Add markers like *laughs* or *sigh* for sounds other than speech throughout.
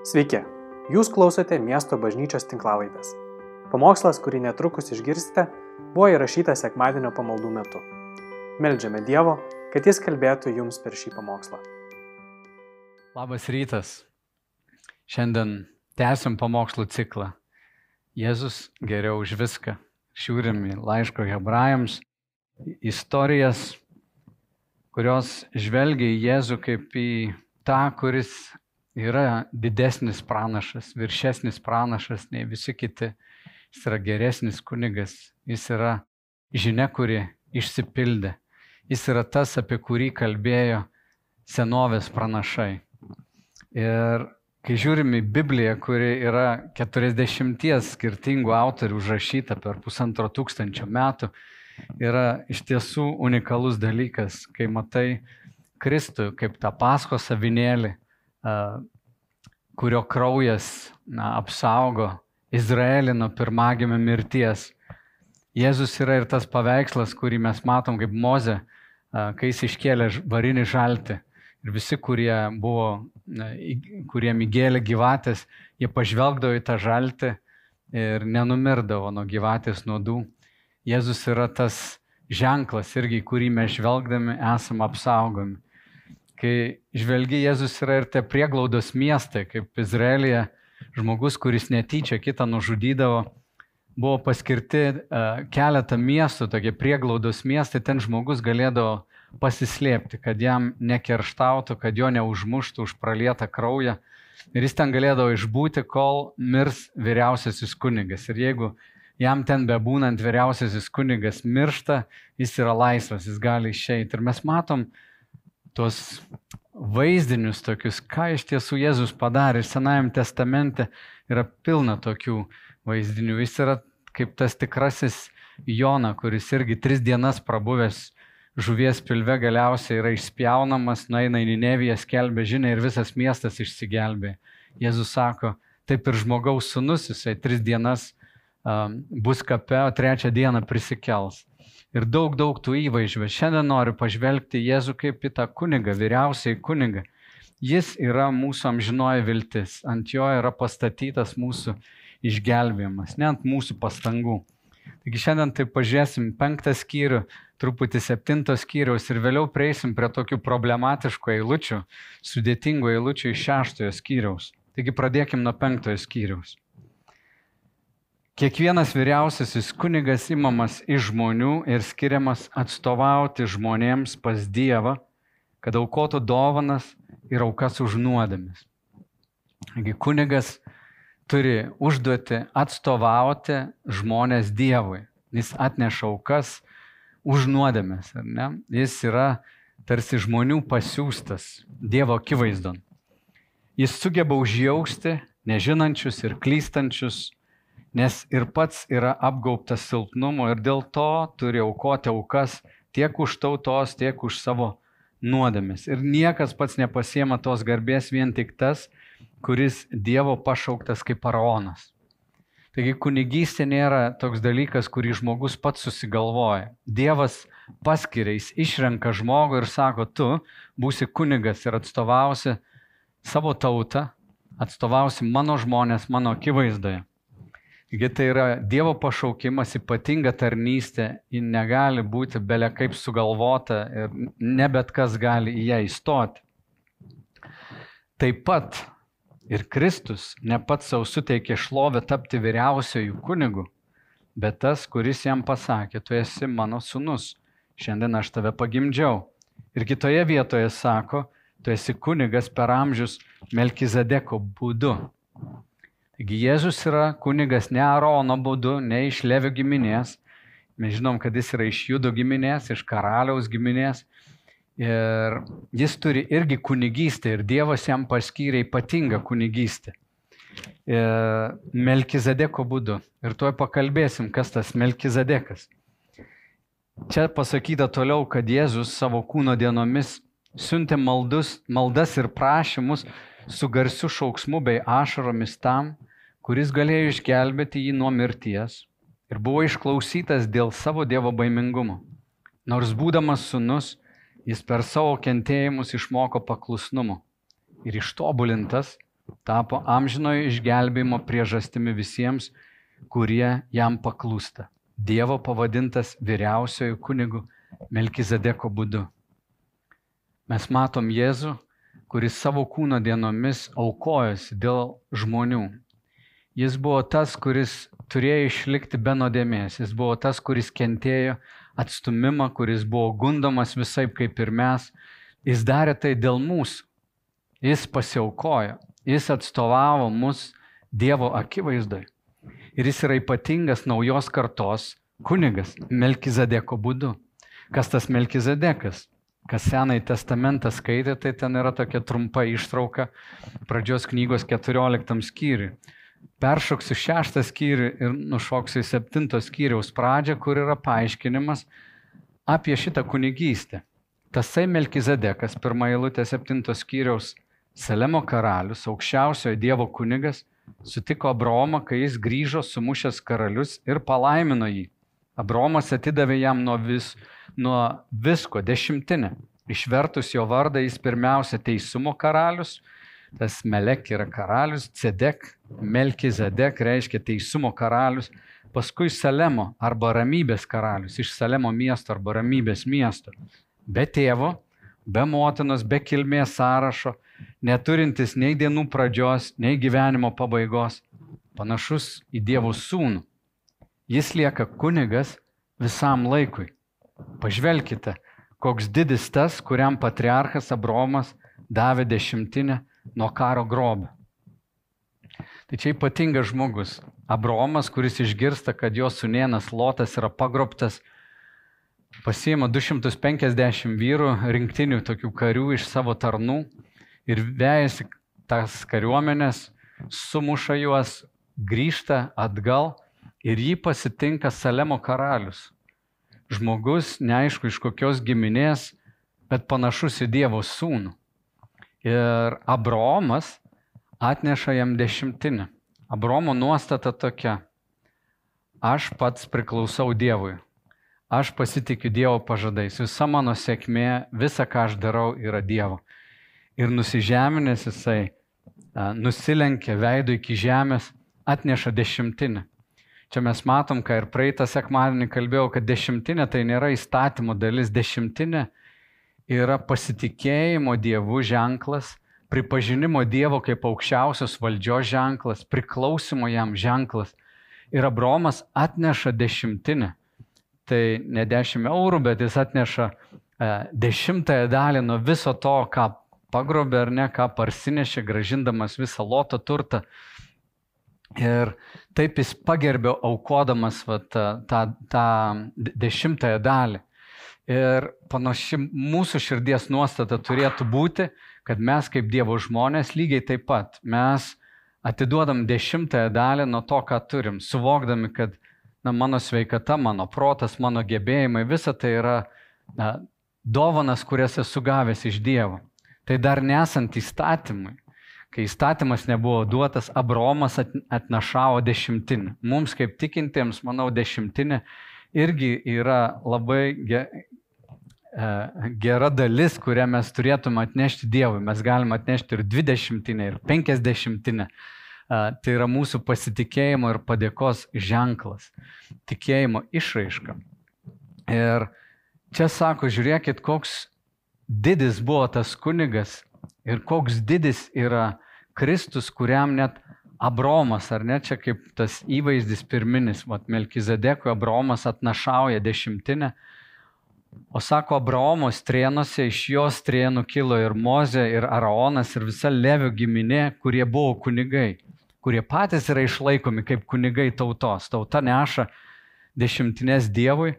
Sveiki, jūs klausote miesto bažnyčios tinklavaitės. Pamokslas, kurį netrukus išgirsite, buvo įrašytas sekmadienio pamaldų metu. Meldžiame Dievo, kad Jis kalbėtų jums per šį pamokslą. Labas rytas. Šiandien tęsim pamokslų ciklą. Jėzus geriau už viską. Žiūrim į laiško hebrajams, istorijas, kurios žvelgia į Jėzų kaip į tą, kuris yra didesnis pranašas, viršesnis pranašas nei visi kiti. Jis yra geresnis kunigas, jis yra žinia, kuri išsipildė. Jis yra tas, apie kurį kalbėjo senovės pranašai. Ir kai žiūrime į Bibliją, kuri yra 40 skirtingų autorių užrašyta per pusantro tūkstančio metų, yra iš tiesų unikalus dalykas, kai matai Kristų kaip tą pasko savinėlį, kurio kraujas na, apsaugo Izraelį nuo pirmagimio mirties. Jėzus yra ir tas paveikslas, kurį mes matom kaip Moze, kai jis iškėlė varinį žaltį. Ir visi, kurie buvo, kuriem įgėlė gyvatės, jie pažvelgdavo į tą žaltį ir nenumirdavo nuo gyvatės nuodų. Jėzus yra tas ženklas irgi, kurį mes žvelgdami esame apsaugomi. Kai žvelgi, Jėzus yra ir te prieglaudos miestai, kaip Izraelija žmogus, kuris netyčia kitą nužudydavo, buvo paskirti uh, keletą miestų, tokie prieglaudos miestai, ten žmogus galėdavo pasislėpti, kad jam nekerštautų, kad jo neužmuštų už pralietą kraują. Ir jis ten galėdavo išbūti, kol mirs vyriausiasis kunigas. Ir jeigu jam ten bebūnant vyriausiasis kunigas miršta, jis yra laisvas, jis gali išeiti. Ir mes matom, uh, tuos vaizdinius tokius, ką iš tiesų Jėzus padarė. Ir Senajame testamente yra pilna tokių vaizdinių. Jis yra kaip tas tikrasis Jona, kuris irgi tris dienas prabuvęs žuvies pilve galiausiai yra išspjaunamas, nueina į Nineviją, skelbia žinę ir visas miestas išsigelbė. Jėzus sako, taip ir žmogaus sunus, jisai tris dienas um, bus kape, o trečią dieną prisikels ir daug, daug tų įvaizdžių. Šiandien noriu pažvelgti Jėzų kaip į tą kunigą, vyriausiai kunigą. Jis yra mūsų amžinoji viltis, ant jo yra pastatytas mūsų išgelbėjimas, ne ant mūsų pastangų. Taigi šiandien tai pažiūrėsim penktą skyrių, truputį septintos skyriaus ir vėliau prieisim prie tokių problematiškų eilučių, sudėtingų eilučių iš šeštojo skyriaus. Taigi pradėkim nuo penktojo skyriaus. Kiekvienas vyriausiasis kunigas imamas iš žmonių ir skiriamas atstovauti žmonėms pas Dievą, kad aukotų dovanas ir aukas už nuodėmis. Taigi kunigas turi užduoti atstovauti žmonės Dievui. Jis atneša aukas už nuodėmės, ar ne? Jis yra tarsi žmonių pasiūstas Dievo akivaizdon. Jis sugeba užjausti nežinančius ir klystančius nes ir pats yra apgaubtas silpnumo ir dėl to turi aukoti aukas tiek už tautos, tiek už savo nuodėmis. Ir niekas pats nepasiema tos garbės vien tik tas, kuris Dievo pašauktas kaip faraonas. Taigi kunigystė nėra toks dalykas, kurį žmogus pats susigalvoja. Dievas paskiria, jis išrenka žmogų ir sako, tu būsi kunigas ir atstovausi savo tautą, atstovausi mano žmonės mano akivaizdoje. Taigi tai yra Dievo pašaukimas, ypatinga tarnystė, ji negali būti belia kaip sugalvota ir ne bet kas gali į ją įstoti. Taip pat ir Kristus ne pats savo suteikė šlovę tapti vyriausiojų kunigų, bet tas, kuris jam pasakė, tu esi mano sunus, šiandien aš tave pagimdžiau. Ir kitoje vietoje sako, tu esi kunigas per amžius Melkizadeko būdu. Jėzus yra kunigas ne Arono būdu, ne iš Levio giminės. Mes žinom, kad jis yra iš Judo giminės, iš karaliaus giminės. Ir jis turi irgi kunigystę ir Dievas jam paskyrė ypatingą kunigystę. Melkizadeko būdu. Ir tuoj pakalbėsim, kas tas Melkizadekas. Čia pasakyta toliau, kad Jėzus savo kūno dienomis siuntė maldus, maldas ir prašymus su garsiu šauksmu bei ašaromis tam, kuris galėjo išgelbėti jį nuo mirties ir buvo išklausytas dėl savo Dievo baimingumo. Nors būdamas sunus, jis per savo kentėjimus išmoko paklusnumo ir ištobulintas tapo amžinojo išgelbėjimo priežastimi visiems, kurie jam paklūsta. Dievo pavadintas vyriausiojo kunigu Melkizedeko būdu. Mes matom Jėzų, kuris savo kūno dienomis aukojosi dėl žmonių. Jis buvo tas, kuris turėjo išlikti be nuodėmės. Jis buvo tas, kuris kentėjo atstumimą, kuris buvo gundomas visai kaip ir mes. Jis darė tai dėl mūsų. Jis pasiaukojo. Jis atstovavo mus Dievo akivaizdai. Ir jis yra ypatingas naujos kartos kunigas Melkizadeko būdu. Kas tas Melkizadekas? Kas Senąjį testamentą skaitė, tai ten yra tokia trumpa ištrauka pradžios knygos 14 skyriui. Peršoksiu šeštą skyrių ir nušoksiu į septinto skyriaus pradžią, kur yra paaiškinimas apie šitą kunigystę. Tasai Melkizadekas, pirmą eilutę septinto skyriaus Salemo karalius, aukščiausiojo Dievo kunigas, sutiko Abromą, kai jis grįžo sumušęs karalius ir palaimino jį. Abromas atidavė jam nuo, vis, nuo visko dešimtinę. Išvertus jo vardą jis pirmiausia teisumo karalius, tas Melek yra karalius, Cedek, Melkizedek reiškia teisumo karalius, paskui Salemo arba ramybės karalius, iš Salemo miesto arba ramybės miesto. Be tėvo, be motinos, be kilmės sąrašo, neturintis nei dienų pradžios, nei gyvenimo pabaigos, panašus į Dievo sūnų. Jis lieka kunigas visam laikui. Pažvelkite, koks didis tas, kuriam patriarchas Abromas davė dešimtinę nuo karo grobio. Tai čia ypatingas žmogus. Abromas, kuris išgirsta, kad jo sunėnas Lotas yra pagrobtas, pasiima 250 vyrų, rinktinių tokių karių iš savo tarnų ir vejasi tas kariuomenės, sumuša juos, grįžta atgal ir jį pasitinka Salemo karalius. Žmogus, neaišku iš kokios giminės, bet panašus į Dievo sūnų. Ir Abromas atneša jam dešimtinę. Abromo nuostata tokia. Aš pats priklausau Dievui. Aš pasitikiu Dievo pažadais. Visa mano sėkmė, visa, ką aš darau, yra Dievo. Ir nusižeminęs jisai nusilenkia veidu iki žemės, atneša dešimtinę. Čia mes matom, ką ir praeitą sekmadienį kalbėjau, kad dešimtinė tai nėra įstatymo dalis, dešimtinė yra pasitikėjimo Dievu ženklas, pripažinimo Dievo kaip aukščiausios valdžios ženklas, priklausimo jam ženklas. Ir Abromas atneša dešimtinę. Tai ne dešimt eurų, bet jis atneša e, dešimtąją dalį nuo viso to, ką pagrobė ar ne, ką parsinešė, gražindamas visą loto turtą. Ir taip jis pagerbė aukodamas va, tą, tą, tą dešimtąją dalį. Ir panaši mūsų širdies nuostata turėtų būti, kad mes kaip Dievo žmonės lygiai taip pat mes atiduodam dešimtąją dalį nuo to, ką turim, suvokdami, kad na, mano sveikata, mano protas, mano gebėjimai, visa tai yra na, dovanas, kurias esu gavęs iš Dievo. Tai dar nesant įstatymui. Kai įstatymas nebuvo duotas, Abromas atnašavo dešimtinę. Mums kaip tikintiems, manau, dešimtinė irgi yra labai gera dalis, kurią mes turėtume atnešti Dievui. Mes galime atnešti ir dvidešimtinę, ir penkisdešimtinę. E, tai yra mūsų pasitikėjimo ir padėkos ženklas, tikėjimo išraiška. Ir čia sako, žiūrėkit, koks didis buvo tas kunigas ir koks didis yra Kristus, kuriam net Abromas, ar ne, čia kaip tas įvaizdis pirminis, vat Melkizedekui Abromas atnašauja dešimtinę, O sako, Abraomo strėnuose iš jo strėnų kilo ir Mozė, ir Araonas, ir visa Levio giminė, kurie buvo kunigai, kurie patys yra išlaikomi kaip kunigai tautos. Tauta neša dešimtinės Dievui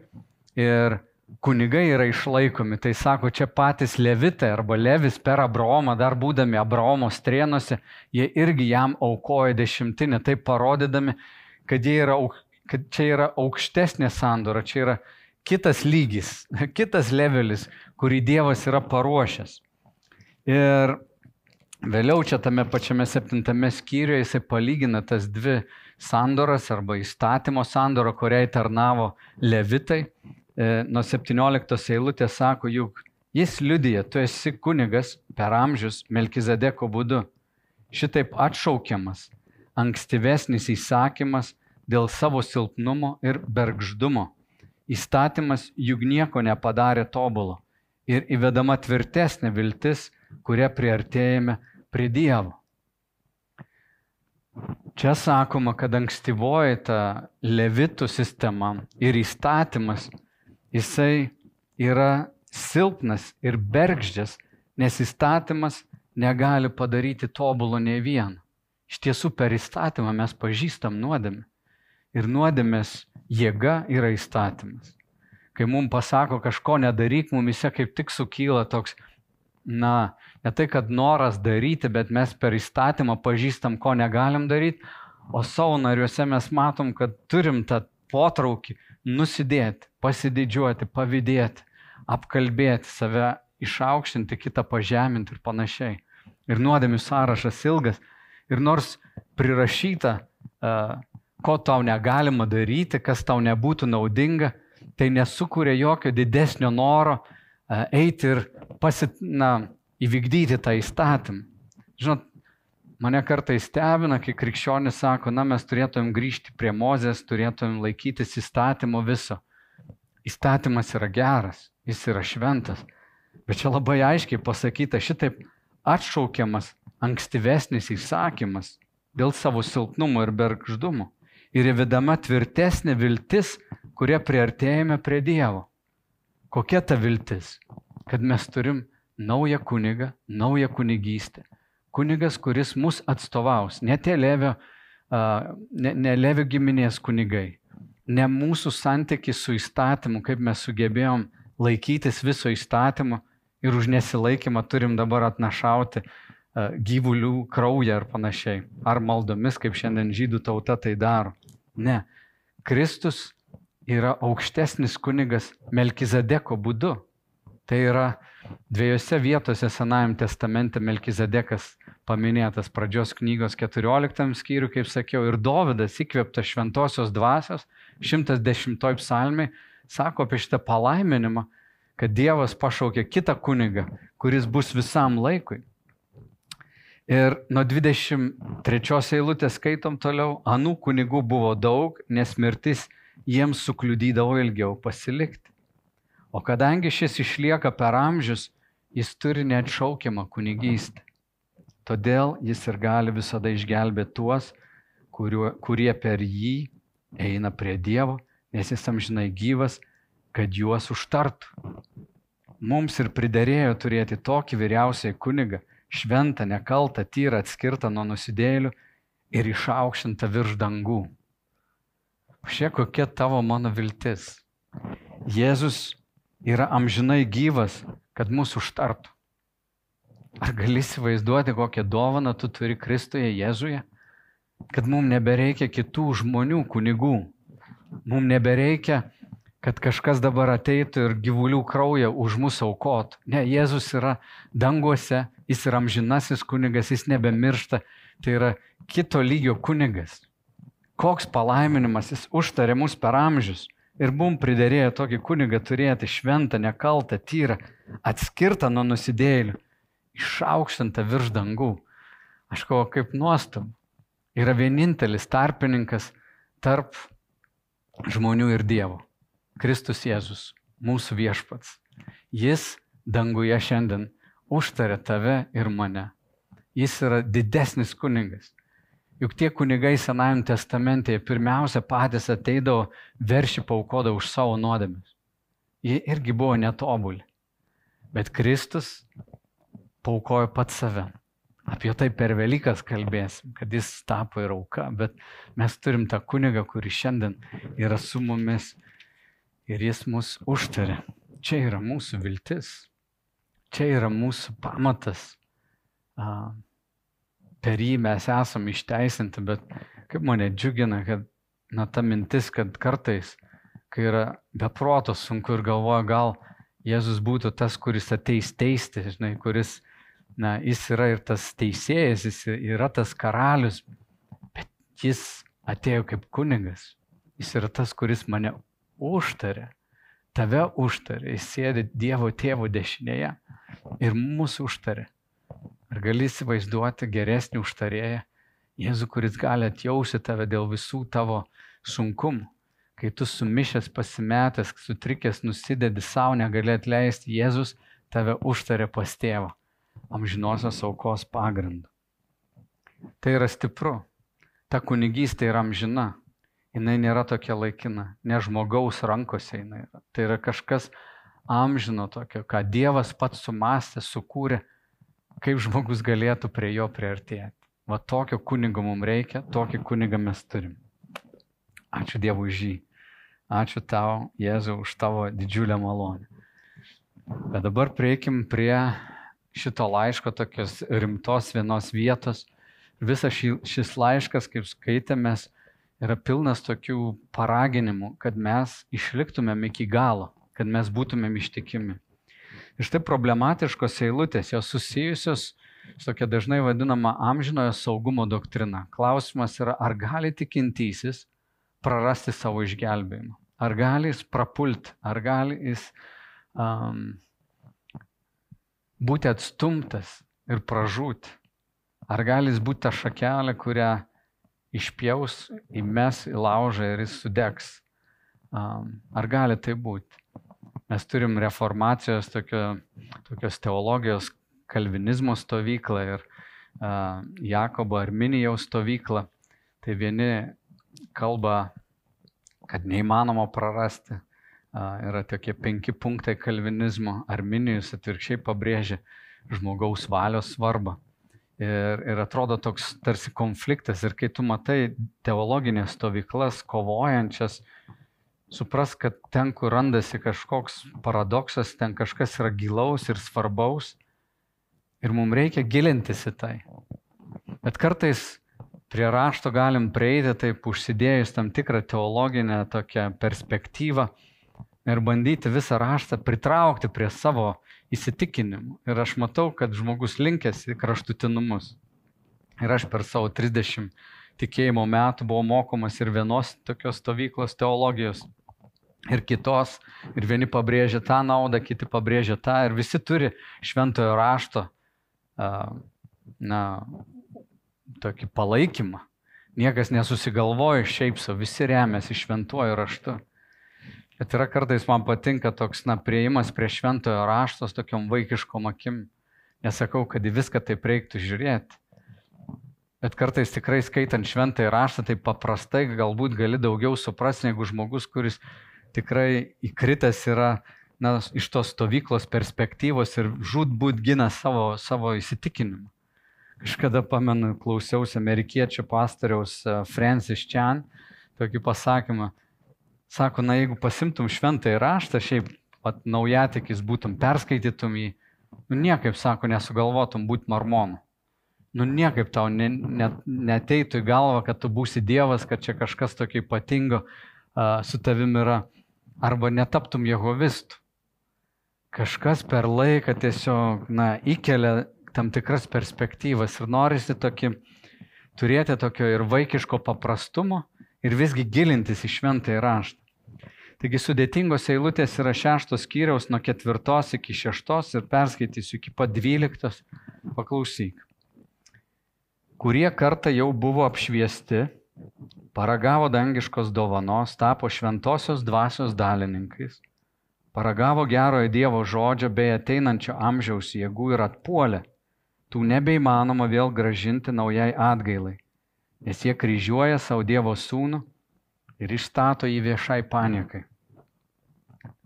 ir kunigai yra išlaikomi. Tai sako, čia patys Levitai arba Levis per Abraomą, dar būdami Abraomo strėnuose, jie irgi jam aukoja dešimtinę, taip parodydami, kad, yra, kad čia yra aukštesnė sandora, čia yra kitas lygis, *laughs* kitas levelis, kurį Dievas yra paruošęs. Ir vėliau čia tame pačiame septintame skyriuje jisai palygina tas dvi sandoras arba įstatymo sandorą, kuriai tarnavo levitai. E, nuo 17 eilutės sako, juk jis liudija, tu esi kunigas per amžius Melkizedeko būdu. šitaip atšaukiamas ankstyvesnis įsakymas dėl savo silpnumo ir bergždumo. Įstatymas juk nieko nepadarė tobulo ir įvedama tvirtesnė viltis, kuria priartėjame prie Dievo. Čia sakoma, kad ankstyvoji ta levitų sistema ir įstatymas, jisai yra silpnas ir bergždžias, nes įstatymas negali padaryti tobulo nei vieną. Iš tiesų per įstatymą mes pažįstam nuodėmę. Ir nuodėmės jėga yra įstatymas. Kai mums pasako kažko nedaryk, mumise kaip tik sukyla toks, na, ne tai, kad noras daryti, bet mes per įstatymą pažįstam, ko negalim daryti, o savo nariuose mes matom, kad turim tą potraukį nusidėti, pasididžiuoti, pavydėti, apkalbėti save, išaukštinti, kitą pažeminti ir panašiai. Ir nuodėmių sąrašas ilgas. Ir nors prirašyta uh, ko tau negalima daryti, kas tau nebūtų naudinga, tai nesukuria jokio didesnio noro e, eiti ir pasit, na, įvykdyti tą įstatymą. Žinot, mane kartais stebina, kai krikščionis sako, na, mes turėtumėm grįžti prie mozės, turėtumėm laikytis įstatymo viso. Įstatymas yra geras, jis yra šventas, bet čia labai aiškiai pasakyta, šitaip atšaukiamas ankstyvesnis įsakymas dėl savo silpnumo ir bergždumo ir įvedama tvirtesnė viltis, kuria priartėjame prie Dievo. Kokia ta viltis? Kad mes turim naują kunigą, naują kunigystę. Kunigas, kuris mus atstovaus, ne tie levio, ne, ne levio giminės kunigai, ne mūsų santykis su įstatymu, kaip mes sugebėjom laikytis viso įstatymo ir už nesilaikymą turim dabar atnašauti gyvulių kraują ar panašiai. Ar maldomis, kaip šiandien žydų tauta tai daro. Ne. Kristus yra aukštesnis kunigas Melkizadeko būdu. Tai yra dviejose vietose Senajame testamente Melkizadekas paminėtas pradžios knygos 14 skyrių, kaip sakiau, ir Dovydas įkvėptas šventosios dvasios 110 psalmiai sako apie šitą palaiminimą, kad Dievas pašaukė kitą kunigą, kuris bus visam laikui. Ir nuo 23 eilutės skaitom toliau, anų kunigų buvo daug, nes mirtis jiems sukliudydavo ilgiau pasilikti. O kadangi šis išlieka per amžius, jis turi neatšaukiamą kunigystę. Todėl jis ir gali visada išgelbėti tuos, kuriuo, kurie per jį eina prie Dievo, nes jis amžinai gyvas, kad juos užtartų. Mums ir pridarėjo turėti tokį vyriausiai kunigą, šventą, nekaltą, tyrą, atskirtą nuo nusidėlių ir išaukštintą virš dangų. Šia kokia tavo mano viltis. Jėzus yra amžinai gyvas, kad mūsų užtartų. Ar gali įsivaizduoti, kokią dovaną tu turi Kristuje Jėzuje? Kad mums nebereikia kitų žmonių, kunigų. Mums nebereikia kad kažkas dabar ateitų ir gyvulių kraują už mūsų aukotų. Ne, Jėzus yra danguose, jis yra amžinasis kunigas, jis nebemiršta, tai yra kito lygio kunigas. Koks palaiminimas jis užtarė mus per amžius ir mum pridarėjo tokį kunigą turėti šventą, nekaltą, tyrą, atskirtą nuo nusidėlių, išaukštintą virš dangų. Aš kalbu, kaip nuostabu. Yra vienintelis tarpininkas tarp žmonių ir Dievo. Kristus Jėzus, mūsų viešpats. Jis danguje šiandien užtarė tave ir mane. Jis yra didesnis kunigas. Juk tie kunigai Senajame testamente pirmiausia patys ateidavo veršį paukodavo už savo nuodėmes. Jie irgi buvo netobuli. Bet Kristus paukojo pat save. Apie tai per Velykas kalbėsim, kad jis tapo ir auka, bet mes turim tą kunigą, kuris šiandien yra su mumis ir jis mus užtarė. Čia yra mūsų viltis, čia yra mūsų pamatas. Per jį mes esame išteisinti, bet kaip mane džiugina, kad na, ta mintis, kad kartais, kai yra beprotos sunku ir galvoja, gal Jėzus būtų tas, kuris ateis teisti, žinai, kuris, na, jis yra ir tas teisėjas, jis yra tas karalius, bet jis atėjo kaip kunigas. Jis yra tas, kuris mane užtarė, tave užtarė, jis sėdi Dievo tėvo dešinėje ir mūsų užtarė. Ar gali įsivaizduoti geresnį užtarėją, Jėzų, kuris gali atjausti tave dėl visų tavo sunkumų. Kai tu sumišęs, pasimetęs, sutrikęs, nusidedi savo, negali atleisti, Jėzus tave užtarė pas tėvą, amžinosios aukos pagrindu. Tai yra stipru. Ta kunigystė yra amžina. Jis nėra tokia laikina, ne žmogaus rankose jinai yra. Tai yra kažkas amžino tokio, ką Dievas pats sumastė, sukūrė, kaip žmogus galėtų prie jo priartėti. Va tokio kunigo mums reikia, tokį kunigą mes turim. Ačiū Dievui už jį. Ačiū tau, Jėzau, už tavo didžiulę malonę. Bet dabar prieikim prie šito laiško tokios rimtos vienos vietos. Visas ši, šis laiškas, kaip skaitėmės, yra pilnas tokių paraginimų, kad mes išliktumėm iki galo, kad mes būtumėm ištikimi. Ir štai problematiškos eilutės, jos susijusios su tokia dažnai vadinama amžinojo saugumo doktrina. Klausimas yra, ar gali tikintysis prarasti savo išgelbėjimą? Ar gali jis prapulti? Ar gali jis um, būti atstumtas ir pražūti? Ar gali jis būti ta šakelė, kurią išpjaus, įmes į laužą ir jis sudegs? Ar gali tai būti? Mes turim reformacijos tokio, tokios teologijos kalvinizmo stovyklą ir uh, Jakobo Arminijaus stovyklą. Tai vieni kalba, kad neįmanoma prarasti. Uh, yra tokie penki punktai kalvinizmo. Arminijus atvirkščiai pabrėžia žmogaus valios svarbą. Ir, ir atrodo toks tarsi konfliktas. Ir kai tu matai teologinės stovyklas kovojančias, supras, kad ten, kur randasi kažkoks paradoksas, ten kažkas yra gilaus ir svarbaus. Ir mums reikia gilintis į tai. Bet kartais prie rašto galim prieiti taip užsidėjus tam tikrą teologinę tokią perspektyvą ir bandyti visą raštą pritraukti prie savo įsitikinimų. Ir aš matau, kad žmogus linkęs į kraštutinumus. Ir aš per savo 30 tikėjimo metų buvau mokomas ir vienos tokios stovyklos teologijos, ir kitos. Ir vieni pabrėžia tą naudą, kiti pabrėžia tą. Ir visi turi šventojo rašto, na, tokį palaikymą. Niekas nesusigalvoja šiaip savo, visi remiasi šventuoju raštu. Bet yra kartais man patinka toks, na, prieimas prie šventojo raštos tokiom vaikiškom akim. Nesakau, kad į viską taip reiktų žiūrėti. Bet kartais tikrai skaitant šventąjį raštą, tai paprastai galbūt gali daugiau suprasti negu žmogus, kuris tikrai įkritęs yra na, iš tos stovyklos perspektyvos ir žudbūt gina savo, savo įsitikinimą. Kažkada pamenu, klausiausi amerikiečių pastoriaus e, Francis Chan tokį pasakymą. Sako, na jeigu pasimtum šventąjį raštą, šiaip pat naujatikis būtum, perskaitytum jį, nu niekaip, sako, nesugalvotum būti mormonu. Nu niekaip tau ne, ne, neteitų į galvą, kad tu būsi Dievas, kad čia kažkas tokio ypatingo uh, su tavim yra, arba netaptum Jehovistų. Kažkas per laiką tiesiog, na, įkelia tam tikras perspektyvas ir norisi tokį, turėti tokio ir vaikiško paprastumo ir visgi gilintis į šventąjį raštą. Taigi sudėtingos eilutės yra šeštos skyriaus nuo ketvirtos iki šeštos ir perskaitysiu iki pat dvyliktos. Paklausyk. Kurie kartą jau buvo apšviesti, paragavo dangiškos dovanos, tapo šventosios dvasios dalininkais, paragavo gerojo Dievo žodžio bei ateinančio amžiaus jėgų ir atpuolė tų nebeįmanoma vėl gražinti naujai atgailai, nes jie kryžiuoja savo Dievo sūnų ir išstato jį viešai paniekai.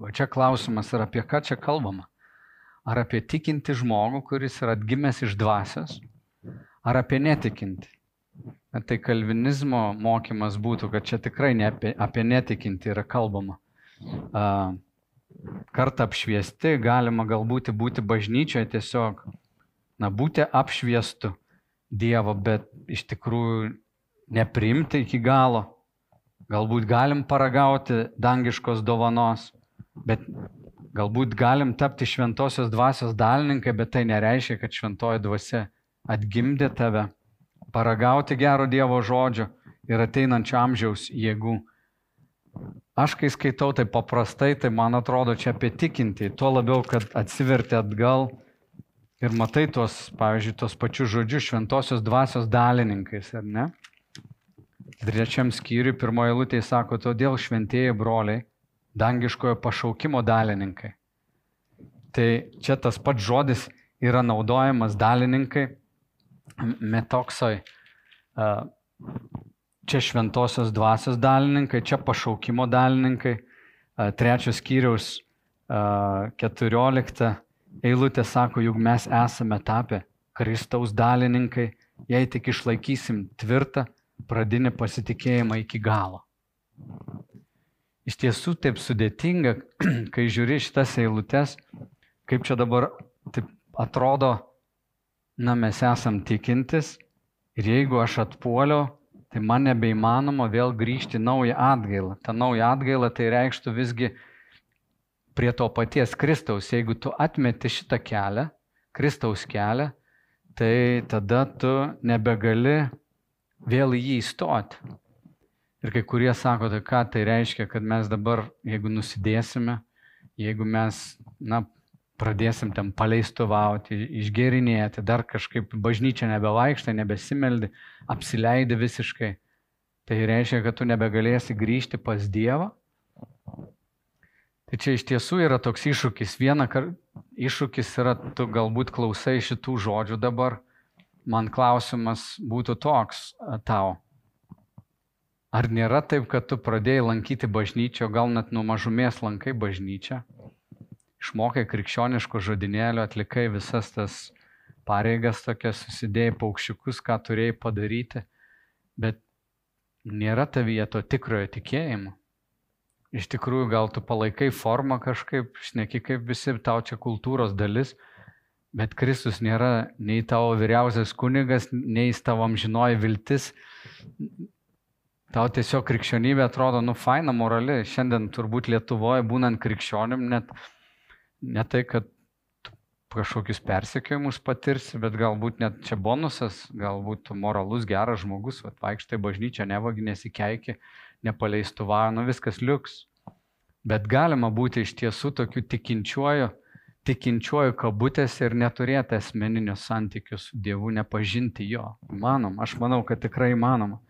O čia klausimas, ar apie ką čia kalbama? Ar apie tikinti žmogų, kuris yra atgimęs iš dvasios, ar apie netikinti? Tai kalvinizmo mokymas būtų, kad čia tikrai ne apie, apie netikinti yra kalbama. Kartą apšviesti galima galbūt būti bažnyčioje tiesiog na, būti apšviestu Dievo, bet iš tikrųjų nepriimti iki galo. Galbūt galim paragauti dangiškos dovanos, bet galbūt galim tapti šventosios dvasios dalininkai, bet tai nereiškia, kad šventoji dvasia atgimdė tave, paragauti gero Dievo žodžio ir ateinančio amžiaus jėgų. Aš kai skaitau tai paprastai, tai man atrodo čia apie tikinti, tuo labiau, kad atsiverti atgal ir matai tuos, pavyzdžiui, tuos pačius žodžius šventosios dvasios dalininkais, ar ne? Trečiam skyriui pirmoje lūtėje sako, todėl šventieji broliai, dangiškojo pašaukimo dalininkai. Tai čia tas pats žodis yra naudojamas dalininkai, metoksoj, čia šventosios dvasios dalininkai, čia pašaukimo dalininkai, trečios skyriaus keturiolikta eilutė sako, juk mes esame tapę Kristaus dalininkai, jei tik išlaikysim tvirtą pradinį pasitikėjimą iki galo. Iš tiesų taip sudėtinga, *clears throat* kai žiūri šitas eilutes, kaip čia dabar taip atrodo, na mes esam tikintis ir jeigu aš atpuoliau, tai man nebeįmanoma vėl grįžti naują atgailą. Ta nauja atgaila tai reikštų visgi prie to paties Kristaus. Jeigu tu atmeti šitą kelią, Kristaus kelią, tai tada tu nebegali vėl į jį įstoti. Ir kai kurie sako, tai ką tai reiškia, kad mes dabar, jeigu nusidėsime, jeigu mes, na, pradėsim ten paleistuvauti, išgerinėti, dar kažkaip bažnyčia nebevaikštai, nebesimeldi, apsileidi visiškai, tai reiškia, kad tu nebegalėsi grįžti pas Dievą. Tai čia iš tiesų yra toks iššūkis. Viena kar... iššūkis yra, tu galbūt klausai šitų žodžių dabar, man klausimas būtų toks tau. Ar nėra taip, kad tu pradėjai lankyti bažnyčią, gal net nuo mažumės lankai bažnyčią? išmokai krikščioniško žodinėlio, atlikai visas tas pareigas tokias, susidėjai paukščiukus, ką turėjai padaryti, bet nėra tavyje to tikrojo tikėjimo. Iš tikrųjų, gal tu palaikai formą kažkaip, šneki kaip visi, tau čia kultūros dalis, bet Kristus nėra nei tavo vyriausias kunigas, nei tavo amžinoji viltis. Tau tiesiog krikščionybė atrodo, nu, faina morali. Šiandien turbūt Lietuvoje, būnant krikščionim, net ne tai, kad kažkokius persekiojimus patirsi, bet galbūt net čia bonusas, galbūt moralus geras žmogus, va, vaikštai bažnyčia, nevagi nesikeiki, nepaleistuvauja, nu viskas liuks. Bet galima būti iš tiesų tokiu tikinčiuoju, tikinčiuoju kabutėse ir neturėti asmeninio santykių su Dievu, nepažinti jo. Manom, aš manau, kad tikrai įmanoma.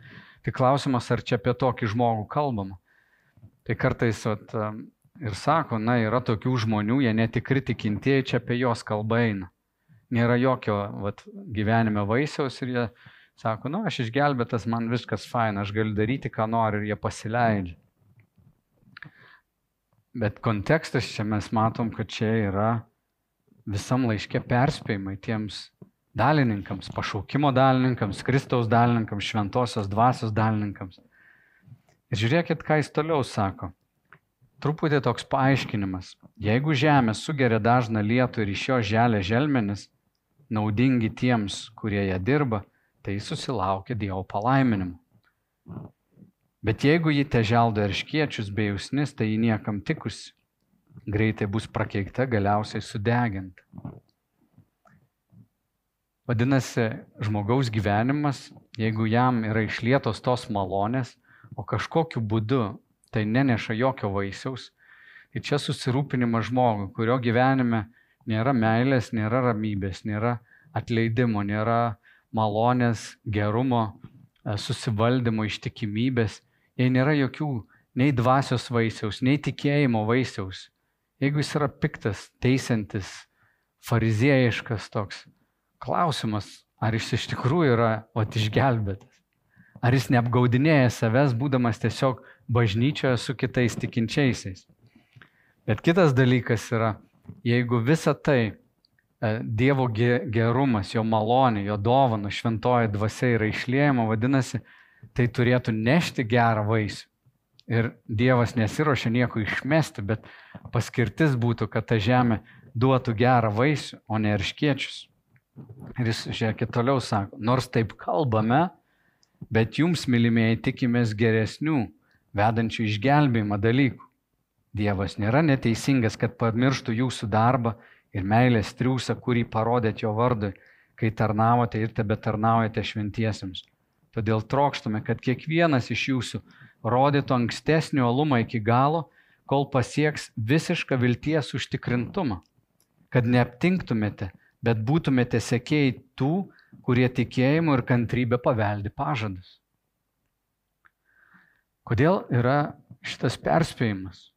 Tai klausimas, ar čia apie tokį žmogų kalbama. Tai kartais vat, Ir sako, na, yra tokių žmonių, jie netikri tikintieji, čia apie jos kalba eina. Nėra jokio vat, gyvenime vaisiaus ir jie sako, na, aš išgelbėtas, man viskas faina, aš galiu daryti, ką noriu ir jie pasileidžia. Bet kontekstas čia mes matom, kad čia yra visam laiške perspėjimai tiems dalininkams, pašaukimo dalininkams, Kristaus dalininkams, šventosios dvasios dalininkams. Ir žiūrėkit, ką jis toliau sako. Truputį toks paaiškinimas. Jeigu žemė sugeria dažną lietų ir iš jo želia želmenis, naudingi tiems, kurie ją dirba, tai susilaukia Dievo palaiminimu. Bet jeigu ji te želdo erškiečius bei usnis, tai ji niekam tikusi. Greitai bus prakeikta, galiausiai sudeginta. Vadinasi, žmogaus gyvenimas, jeigu jam yra išlietos tos malonės, o kažkokiu būdu tai neneša jokio vaisiaus. Ir čia susirūpinimas žmogui, kurio gyvenime nėra meilės, nėra ramybės, nėra atleidimo, nėra malonės, gerumo, e, susivaldymo, ištikimybės, jei nėra jokių nei dvasios vaisiaus, nei tikėjimo vaisiaus. Jeigu jis yra piktas, teisantis, fariziejiškas toks, klausimas, ar jis iš tikrųjų yra ot išgelbėtas. Ar jis neapgaudinėja savęs, būdamas tiesiog bažnyčioje su kitais tikinčiaisiais. Bet kitas dalykas yra, jeigu visa tai e, Dievo gerumas, jo malonė, jo dovana, šventoji dvasia yra išliejama, vadinasi, tai turėtų nešti gerą vaisių. Ir Dievas nesiuošia nieko išmesti, bet paskirtis būtų, kad ta žemė duotų gerą vaisių, o ne irškiečius. Ir jis, žiūrėkit, toliau sako, nors taip kalbame, bet jums, mylimieji, tikimės geresnių vedančių išgelbėjimą dalykų. Dievas nėra neteisingas, kad pamirštų jūsų darbą ir meilės triūsą, kurį parodėt jo vardui, kai tarnavote ir tebe tarnaujate šventiesiems. Todėl trokštame, kad kiekvienas iš jūsų rodytų ankstesnį olumą iki galo, kol pasieks visišką vilties užtikrintumą, kad neaptinktumėte bet būtumėte sekėjai tų, kurie tikėjimu ir kantrybė paveldi pažadus. Kodėl yra šitas perspėjimas?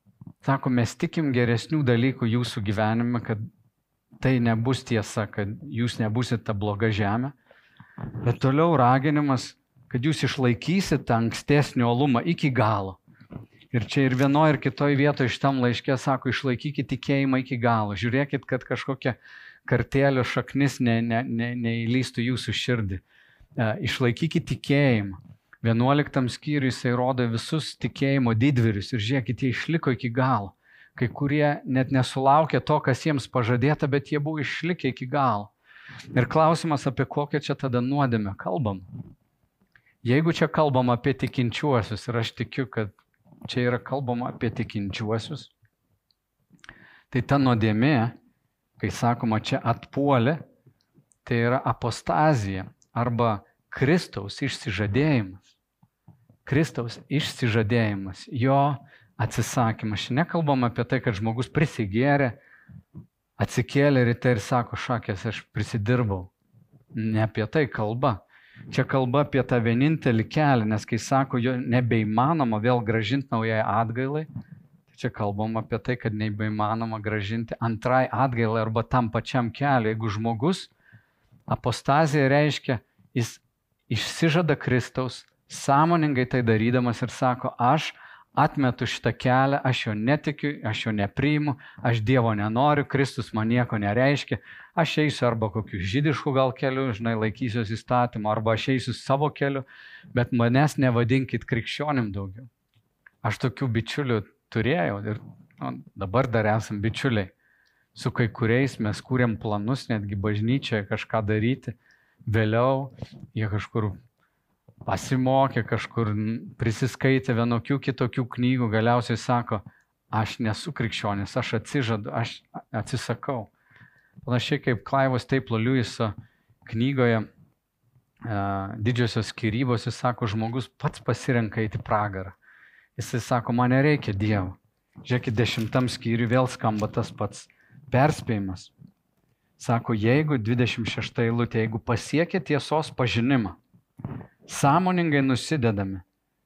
Sako, mes tikim geresnių dalykų jūsų gyvenime, kad tai nebus tiesa, kad jūs nebusite ta bloga žemė. Bet toliau raginimas, kad jūs išlaikysite tą ankstesnį olumą iki galo. Ir čia ir vienoje, ir kitoje vietoje šitam laiške sako, išlaikykite tikėjimą iki galo. Žiūrėkit, kad kažkokia kartelio šaknis ne, ne, ne, neįlystų jūsų širdį. E, išlaikykite tikėjimą. 11 skyriui jisai rodo visus tikėjimo didvyrius ir žiūrėkit, jie išliko iki galo. Kai kurie net nesulaukė to, kas jiems pažadėta, bet jie buvo išlikę iki galo. Ir klausimas, apie kokią čia tada nuodėmę kalbam. Jeigu čia kalbam apie tikinčiuosius, ir aš tikiu, kad čia yra kalbama apie tikinčiuosius, tai ta nuodėmė, kai sakoma čia atpuolė, tai yra apostazija arba Kristaus išsižadėjimas. Kristaus išsižadėjimas, jo atsisakymas. Šiandien nekalbam apie tai, kad žmogus prisigėrė, atsikėlė ryte ir sako, šakės, aš prisidirbau. Ne apie tai kalba. Čia kalba apie tą vienintelį kelią, nes kai sako, jo nebeįmanoma vėl gražinti naujai atgailai, čia kalbam apie tai, kad nebeįmanoma gražinti antrai atgailai arba tam pačiam keliu. Jeigu žmogus, apostazija reiškia, jis išsižada Kristaus, sąmoningai tai darydamas ir sako, aš atmetu šitą kelią, aš jo netikiu, aš jo nepriimu, aš Dievo nenoriu, Kristus man nieko nereiškia, aš eisiu arba kokiu žydišku gal keliu, žinai, laikysiuosi įstatymą, arba aš eisiu savo keliu, bet manęs nevadinkit krikščionim daugiau. Aš tokių bičiulių turėjau ir nu, dabar dar esam bičiuliai. Su kai kuriais mes kūrėm planus netgi bažnyčioje kažką daryti, vėliau jie kažkur pasimokė kažkur, prisiskaitė vienokių kitokių knygų, galiausiai sako, aš nesu krikščionis, aš atsižadu, aš atsisakau. Panašiai kaip Klaivos Teiplo Liujiso knygoje Didžiosios skirybos, jis sako, žmogus pats pasirenka į pragarą. Jisai sako, man nereikia Dievo. Žiūrėkit, dešimtam skyriui vėl skamba tas pats perspėjimas. Sako, jeigu 26 eilutė, jeigu pasiekia tiesos pažinimą, sąmoningai nusidedame,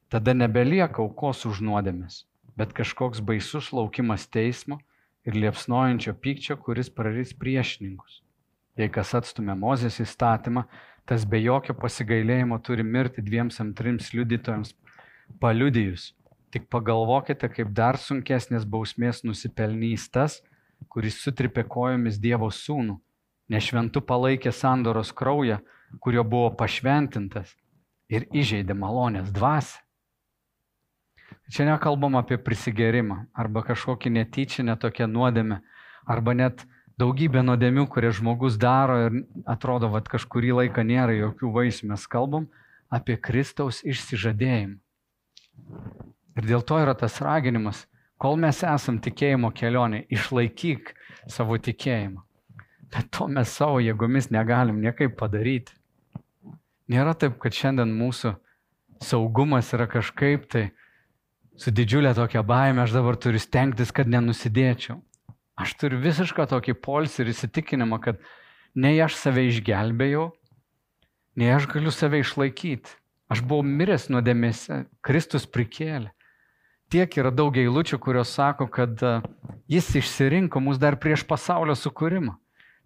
tada nebelieka aukos už nuodėmės, bet kažkoks baisus laukimas teismo ir liepsnojančio pykčio, kuris prarys priešininkus. Jei kas atstumė Mozės įstatymą, tas be jokio pasigailėjimo turi mirti dviems am trims liudytojams paliudijus. Tik pagalvokite, kaip dar sunkesnės bausmės nusipelnys tas, kuris sutripė kojomis Dievo sūnų, nešventu palaikė sandoros kraują, kurio buvo pašventintas ir įžeidė malonės dvasę. Čia nekalbam apie prisigerimą arba kažkokį netyčinę tokią nuodėmę, arba net daugybę nuodėmių, kurie žmogus daro ir atrodo, kad kažkurį laiką nėra jokių vaisių. Mes kalbam apie Kristaus išsižadėjimą. Ir dėl to yra tas raginimas, kol mes esam tikėjimo kelionė, išlaikyk savo tikėjimą. Bet to mes savo jėgomis negalim niekaip padaryti. Nėra taip, kad šiandien mūsų saugumas yra kažkaip tai su didžiulė tokia baime, aš dabar turiu stengtis, kad nenusidėčiau. Aš turiu visišką tokį polsį ir įsitikinimą, kad nei aš save išgelbėjau, nei aš galiu save išlaikyti. Aš buvau miręs nuodėmėse, Kristus prikėlė. Tiek yra daug eilučių, kurios sako, kad e, jis išsirinko mus dar prieš pasaulio sukūrimą.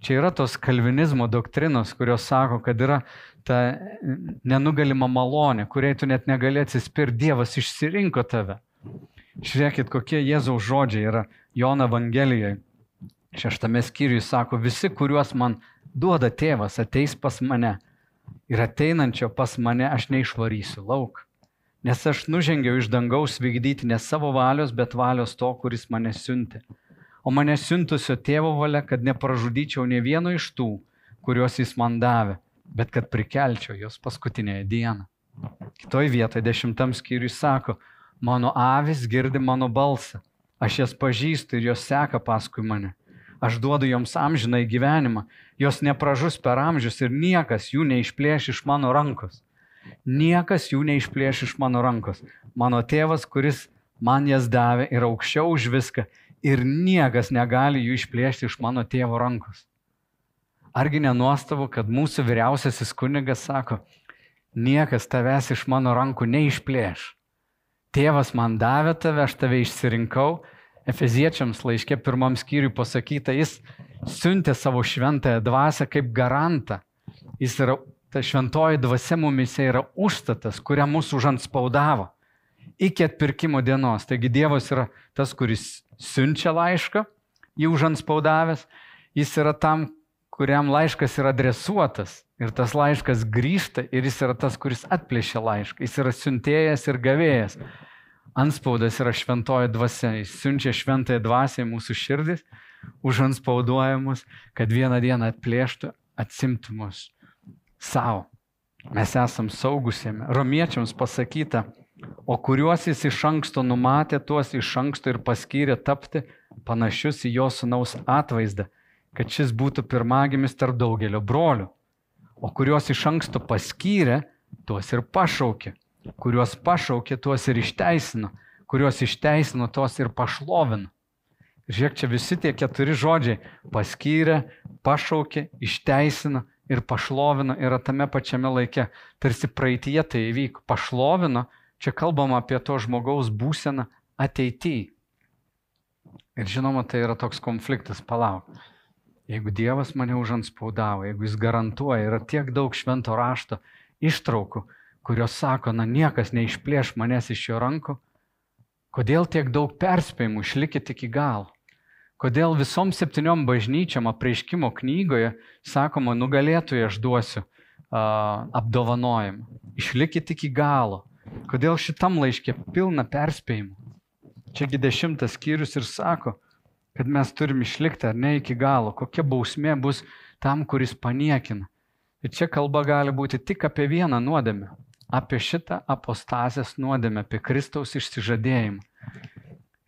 Čia yra tos kalvinizmo doktrinos, kurios sako, kad yra ta nenugalima malonė, kuriai tu net negali atsispirti, Dievas išsirinko tave. Žiūrėkit, kokie Jėzaus žodžiai yra Jono Evangelijoje. Šeštame skyriuje sako, visi, kuriuos man duoda tėvas, ateis pas mane. Ir ateinančio pas mane aš neišvarysiu lauk. Nes aš nužengiau iš dangaus vykdyti ne savo valios, bet valios to, kuris mane siuntė. O mane siuntusio tėvo valia, kad nepražudyčiau ne vieno iš tų, kuriuos jis man davė bet kad prikelčiau jos paskutinėje dieną. Kitoj vietoje dešimtam skyriui sako, mano avis girdi mano balsą, aš jas pažįstu ir jos seka paskui mane. Aš duodu joms amžinai gyvenimą, jos nepražus per amžius ir niekas jų neišplėš iš mano rankos. Niekas jų neišplėš iš mano rankos. Mano tėvas, kuris man jas davė, yra aukščiau už viską ir niekas negali jų išplėšti iš mano tėvo rankos. Argi nenuostabu, kad mūsų vyriausiasis kunigas sako, niekas tavęs iš mano rankų neišplėš. Tėvas man davė tave, aš tave išsirinkau. Efeziečiams laiškė pirmam skyriui pasakyta, jis siuntė savo šventąją dvasę kaip garantą. Jis yra, ta šventoji dvasia mumise yra užstatas, kurią mūsų užanspaudavo iki atpirkimo dienos. Taigi Dievas yra tas, kuris siunčia laišką, jį užanspaudavęs, jis yra tam, kuriam laiškas yra adresuotas. Ir tas laiškas grįžta ir jis yra tas, kuris atplėšia laišką. Jis yra siuntėjas ir gavėjas. Anspaudas yra šventoji dvasia. Jis siunčia šventąją dvasę į mūsų širdis, užanspauduojamus, kad vieną dieną atplėštų, atsimtų mus savo. Mes esam saugusėme. Romiečiams pasakyta, o kuriuos jis iš anksto numatė, tuos iš anksto ir paskyrė tapti panašius į jo sunaus atvaizdą, kad šis būtų pirmagimis tarp daugelio brolių. O kuriuos iš anksto paskyrė, tuos ir pašaukė. Kuriuos pašaukė, tuos ir išteisino. Kuriuos išteisino, tuos ir pašlovino. Žiūrėk, čia visi tie keturi žodžiai - paskyrė, pašaukė, išteisino ir pašlovino yra tame pačiame laike. Tarsi praeitie tai įvyko. Pašlovino, čia kalbam apie to žmogaus būseną ateityje. Ir žinoma, tai yra toks konfliktas, palauk. Jeigu Dievas mane užanspaudavo, jeigu Jis garantuoja, yra tiek daug švento rašto ištraukų, kurios sako, na niekas neišplėš manęs iš jo rankų, kodėl tiek daug perspėjimų, išlikit iki galo. Kodėl visom septyniom bažnyčiam apreiškimo knygoje sakoma, nugalėtojai aš duosiu uh, apdovanojimą. Išlikit iki galo. Kodėl šitam laiškė pilna perspėjimų? Čiagi dešimtas skyrius ir sako, kad mes turim išlikti ar ne iki galo, kokia bausmė bus tam, kuris paniekina. Ir čia kalba gali būti tik apie vieną nuodėmę. Apie šitą apostazės nuodėmę, apie Kristaus išsižadėjimą.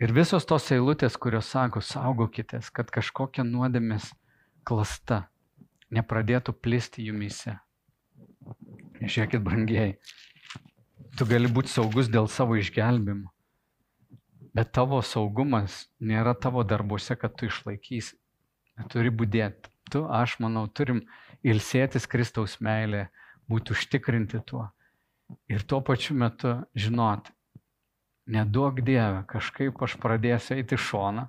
Ir visos tos eilutės, kurios sako, saugokitės, kad kažkokia nuodėmės klasta nepradėtų plisti jumise. Žiūrėkit, brangiai, tu gali būti saugus dėl savo išgelbimo. Bet tavo saugumas nėra tavo darbuose, kad tu išlaikysi. Turi būdėti. Tu, aš manau, turim ilsėtis Kristaus meilė, būti užtikrinti tuo. Ir tuo pačiu metu žinoti, neduok Dieve, kažkaip aš pradėsiu eiti šoną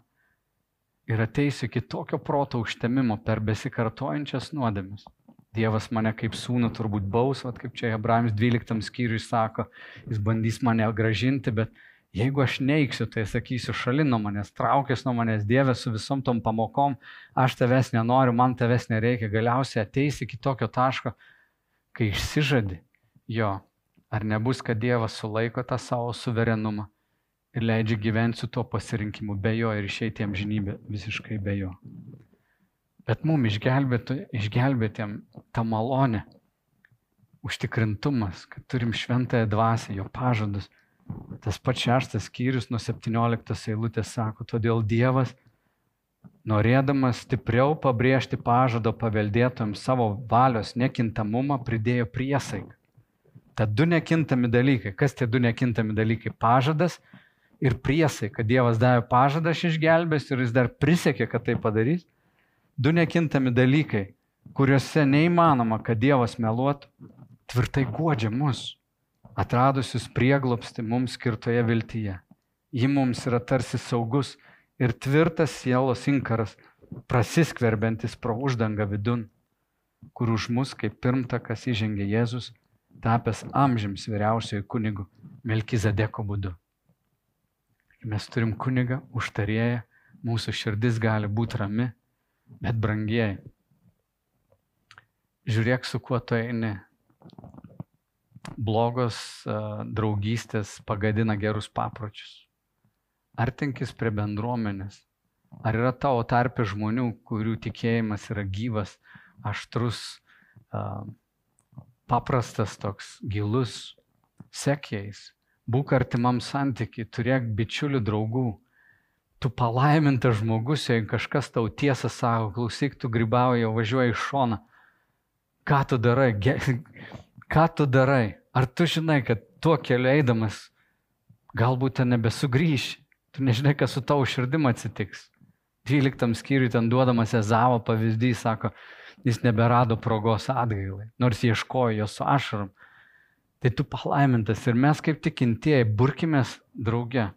ir ateisiu iki tokio proto užtemimo per besikartojančias nuodėmes. Dievas mane kaip sūnų turbūt baus, vat, kaip čia Hebrajams 12 skyriui sako, jis bandys mane gražinti, bet Jeigu aš neiksiu, tai sakysiu, šalin nuo manęs, traukės nuo manęs, Dieve, su visom tom pamokom, aš tavęs nenoriu, man tavęs nereikia, galiausiai ateisi iki tokio taško, kai išsižadi jo, ar nebus, kad Dievas sulaiko tą savo suverenumą ir leidžia gyventi su tuo pasirinkimu be jo ir išeiti jam žinybę visiškai be jo. Bet mums išgelbėtėm tą malonę, užtikrintumas, kad turim šventąją dvasę, jo pažadus Tas pats šeštas skyrius nuo 17 eilutės sako, todėl Dievas, norėdamas stipriau pabrėžti pažado paveldėtojams savo valios nekintamumą, pridėjo priesaiką. Tad du nekintami dalykai. Kas tie du nekintami dalykai? Pažadas ir priesaika. Dievas davė pažadą, aš išgelbėsiu ir jis dar prisiekė, kad tai padarys. Du nekintami dalykai, kuriuose neįmanoma, kad Dievas meluotų, tvirtai godžia mus atradusius prieglopsti mums skirtoje viltyje. Ji mums yra tarsi saugus ir tvirtas sielos inkaras, prasiskverbiantis pro uždangą vidun, kur už mus kaip pirmtakas įžengė Jėzus, tapęs amžiams vyriausiojo kunigu Melkizadeko būdu. Mes turim kunigą, užtarėję, mūsų širdis gali būti rami, bet brangieji. Žiūrėk, su kuo tu eini blogos draugystės pagadina gerus papročius. Artinkis prie bendruomenės. Ar yra tavo tarpe žmonių, kurių tikėjimas yra gyvas, aštrus, paprastas toks, gilus, sekėjais. Būk artimam santykiai, turėk bičiulių draugų. Tu palaimintas žmogus, jei kažkas tau tiesą sako, klausyk, tu grybauji, važiuoji iš šoną. Ką tu darai? *laughs* ką tu darai? Ar tu žinai, kad tuo keliu eidamas galbūt ten nebesugrįši? Tu nežinai, kas su tavo širdim atsitiks. 12 skyriui ten duodamas Ezavo pavyzdys, sako, jis neberado progos atgailai, nors ieškojo jo su ašarom. Tai tu palaimintas ir mes kaip tikintieji burkimės drauge.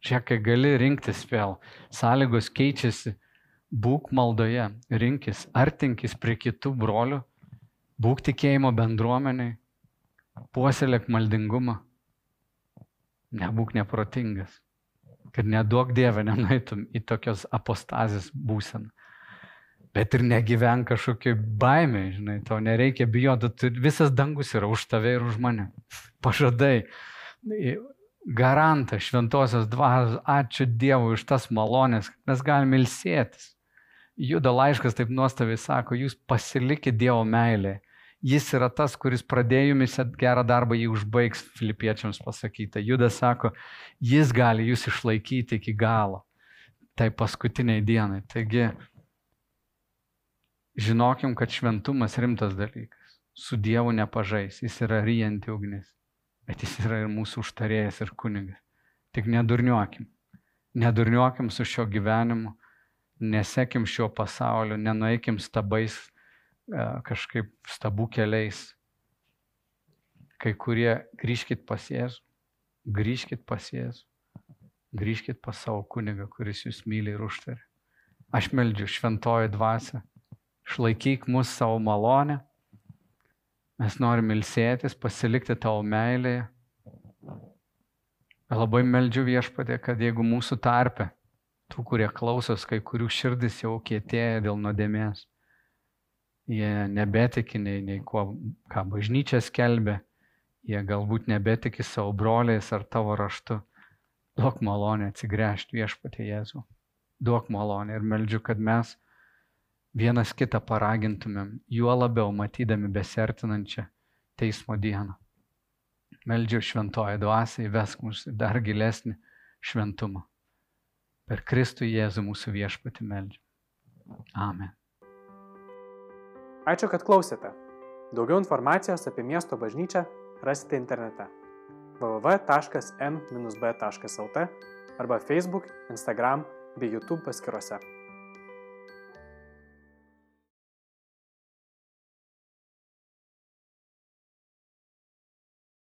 Čia, kai gali rinktis vėl, sąlygos keičiasi, būk maldoje, rinkis, artinkis prie kitų brolių, būk tikėjimo bendruomeniai, puoselėk maldingumą, nebūk neprotingas, kad neduok Dievę nenaitum į tokios apostazės būseną. Bet ir negyven kažkokiai baimė, žinai, to nereikia bijoti, visas dangus yra už tave ir už mane. Pažadai, garantas šventosios dvasios, ačiū Dievui už tas malonės, mes galime ilsėtis. Judo laiškas taip nuostabiai sako, jūs pasilikite Dievo meilė. Jis yra tas, kuris pradėjo jumise gerą darbą, jį užbaigs filipiečiams pasakyta. Judas sako, jis gali jūs išlaikyti iki galo. Tai paskutiniai dienai. Taigi, žinokim, kad šventumas rimtas dalykas. Su Dievu nepažais, jis yra ryjanti ugnis bet jis yra ir mūsų užtarėjas ir kunigas. Tik nedurniuokim. Nedurniuokim su šio gyvenimu, nesekim šio pasaulio, nenueikim stabais e, kažkaip stabų keliais. Kai kurie grįžkit pas Jėzų, grįžkit pas Jėzų, grįžkit pas savo kunigą, kuris jūs myli ir užtarė. Aš meldžiu šventoji dvasia, išlaikyk mus savo malonę Mes norim ilsėtis, pasilikti tavo meilėje. Labai meldžiu viešpatė, kad jeigu mūsų tarpe, tų, kurie klausos, kai kurių širdis jau kietėja dėl nuodėmės, jie nebetiki nei, nei kuo, ką bažnyčia skelbė, jie galbūt nebetiki savo broliais ar tavo raštu. Duok malonę atsigręžti viešpatė Jėzų. Duok malonę ir meldžiu, kad mes vienas kitą paragintumėm, juo labiau matydami besertinančią teismo dieną. Meldžiu šventoje dvasiai, vesk mus dar gilesnį šventumą. Per Kristų Jėzų mūsų viešpati meldžiu. Amen. Ačiū, kad klausėte. Daugiau informacijos apie miesto bažnyčią rasite internete www.m-b.lt arba Facebook, Instagram bei YouTube paskiruose.